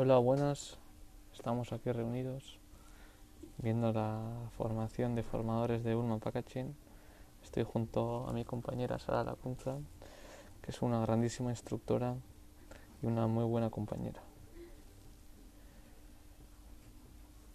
Hola, buenas. Estamos aquí reunidos viendo la formación de formadores de Ulma Packaging. Estoy junto a mi compañera Sara Lacunza, que es una grandísima instructora y una muy buena compañera.